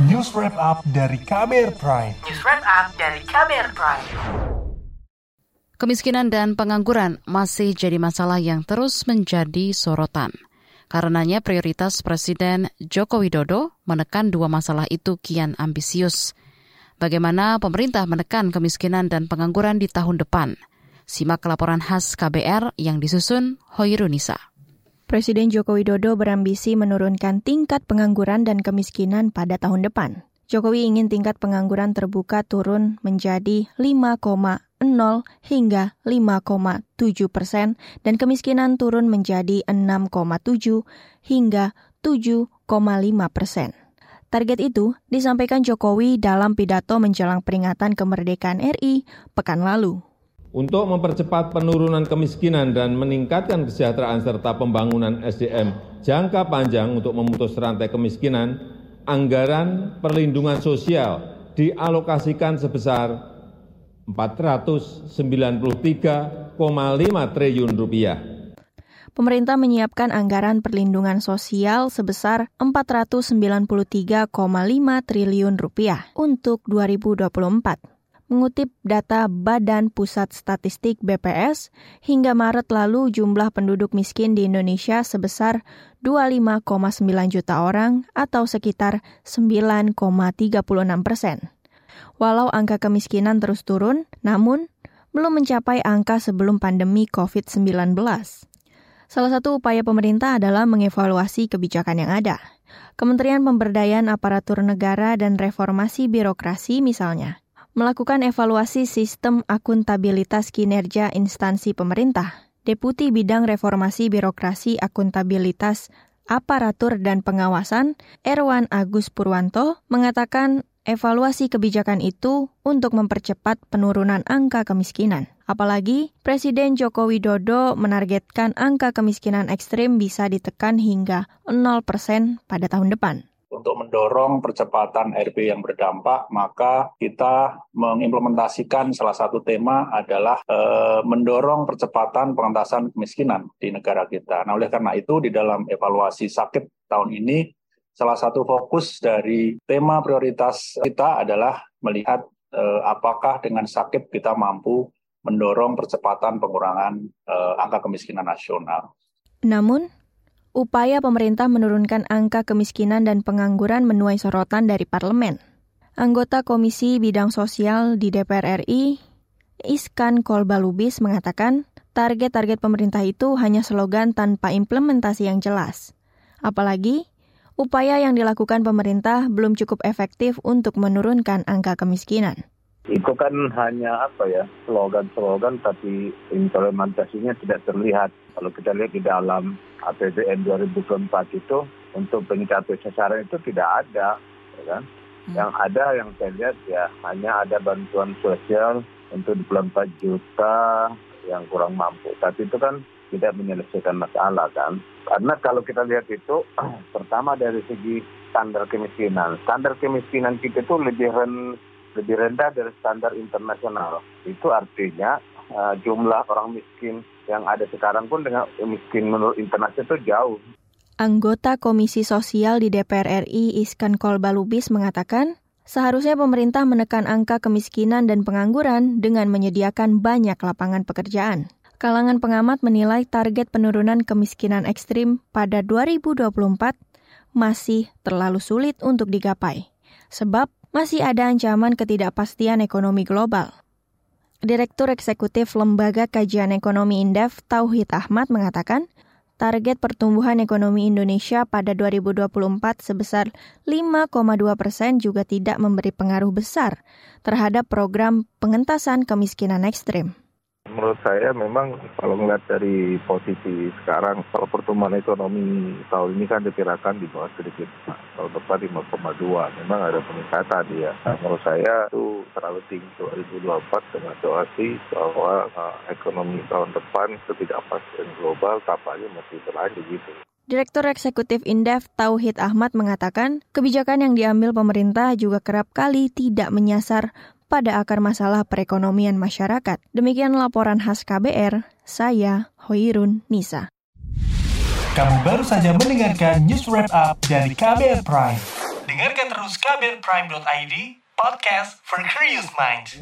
News Wrap Up dari KBR Prime. News Wrap Up dari KBR Prime. Kemiskinan dan pengangguran masih jadi masalah yang terus menjadi sorotan. Karenanya prioritas Presiden Joko Widodo menekan dua masalah itu kian ambisius. Bagaimana pemerintah menekan kemiskinan dan pengangguran di tahun depan? Simak laporan khas KBR yang disusun Hoirunisa. Presiden Joko Widodo berambisi menurunkan tingkat pengangguran dan kemiskinan pada tahun depan. Jokowi ingin tingkat pengangguran terbuka turun menjadi 5,0 hingga 5,7 persen dan kemiskinan turun menjadi 6,7 hingga 7,5 persen. Target itu disampaikan Jokowi dalam pidato menjelang peringatan kemerdekaan RI pekan lalu. Untuk mempercepat penurunan kemiskinan dan meningkatkan kesejahteraan serta pembangunan SDM jangka panjang untuk memutus rantai kemiskinan, anggaran perlindungan sosial dialokasikan sebesar 493,5 triliun rupiah. Pemerintah menyiapkan anggaran perlindungan sosial sebesar 493,5 triliun rupiah untuk 2024. Mengutip data Badan Pusat Statistik BPS, hingga Maret lalu jumlah penduduk miskin di Indonesia sebesar 25,9 juta orang atau sekitar 9,36 persen. Walau angka kemiskinan terus turun, namun belum mencapai angka sebelum pandemi COVID-19. Salah satu upaya pemerintah adalah mengevaluasi kebijakan yang ada. Kementerian Pemberdayaan Aparatur Negara dan Reformasi Birokrasi misalnya melakukan evaluasi sistem akuntabilitas kinerja instansi pemerintah. Deputi Bidang Reformasi Birokrasi Akuntabilitas Aparatur dan Pengawasan, Erwan Agus Purwanto, mengatakan evaluasi kebijakan itu untuk mempercepat penurunan angka kemiskinan. Apalagi Presiden Joko Widodo menargetkan angka kemiskinan ekstrim bisa ditekan hingga 0% pada tahun depan untuk mendorong percepatan RB yang berdampak, maka kita mengimplementasikan salah satu tema adalah e, mendorong percepatan pengentasan kemiskinan di negara kita. Nah, oleh karena itu di dalam evaluasi sakit tahun ini salah satu fokus dari tema prioritas kita adalah melihat e, apakah dengan sakit kita mampu mendorong percepatan pengurangan e, angka kemiskinan nasional. Namun, upaya pemerintah menurunkan angka kemiskinan dan pengangguran menuai sorotan dari parlemen. Anggota Komisi Bidang Sosial di DPR RI, Iskan Kolbalubis mengatakan, target-target pemerintah itu hanya slogan tanpa implementasi yang jelas. Apalagi, upaya yang dilakukan pemerintah belum cukup efektif untuk menurunkan angka kemiskinan. Itu kan hanya apa ya, slogan-slogan tapi implementasinya tidak terlihat. Kalau kita lihat di dalam APBN 2024 itu untuk mencapai sasaran itu tidak ada, ya kan? Hmm. Yang ada yang saya lihat ya hanya ada bantuan sosial untuk 24 juta yang kurang mampu. Tapi itu kan tidak menyelesaikan masalah kan. Karena kalau kita lihat itu, pertama dari segi standar kemiskinan. Standar kemiskinan kita itu lebih rendah lebih rendah dari standar internasional. Itu artinya uh, jumlah orang miskin yang ada sekarang pun dengan miskin menurut internasional itu jauh. Anggota Komisi Sosial di DPR RI Iskan Kolbalubis mengatakan, seharusnya pemerintah menekan angka kemiskinan dan pengangguran dengan menyediakan banyak lapangan pekerjaan. Kalangan pengamat menilai target penurunan kemiskinan ekstrim pada 2024 masih terlalu sulit untuk digapai. Sebab masih ada ancaman ketidakpastian ekonomi global. Direktur Eksekutif Lembaga Kajian Ekonomi Indef Tauhid Ahmad mengatakan, target pertumbuhan ekonomi Indonesia pada 2024 sebesar 5,2 persen juga tidak memberi pengaruh besar terhadap program pengentasan kemiskinan ekstrim menurut saya memang kalau melihat dari posisi sekarang kalau pertumbuhan ekonomi tahun ini kan diperkirakan di bawah sedikit tahun depan 5,2 memang ada peningkatan ya nah, menurut saya itu terlalu tinggi 2024 dengan situasi bahwa uh, ekonomi tahun depan ketidakpastian global tampaknya masih berlanjut gitu. Direktur Eksekutif Indef Tauhid Ahmad mengatakan, kebijakan yang diambil pemerintah juga kerap kali tidak menyasar pada akar masalah perekonomian masyarakat. Demikian laporan khas KBR, saya Hoirun Nisa. Kamu baru saja mendengarkan news wrap up dari KBR Prime. Dengarkan terus kbrprime.id, podcast for curious minds.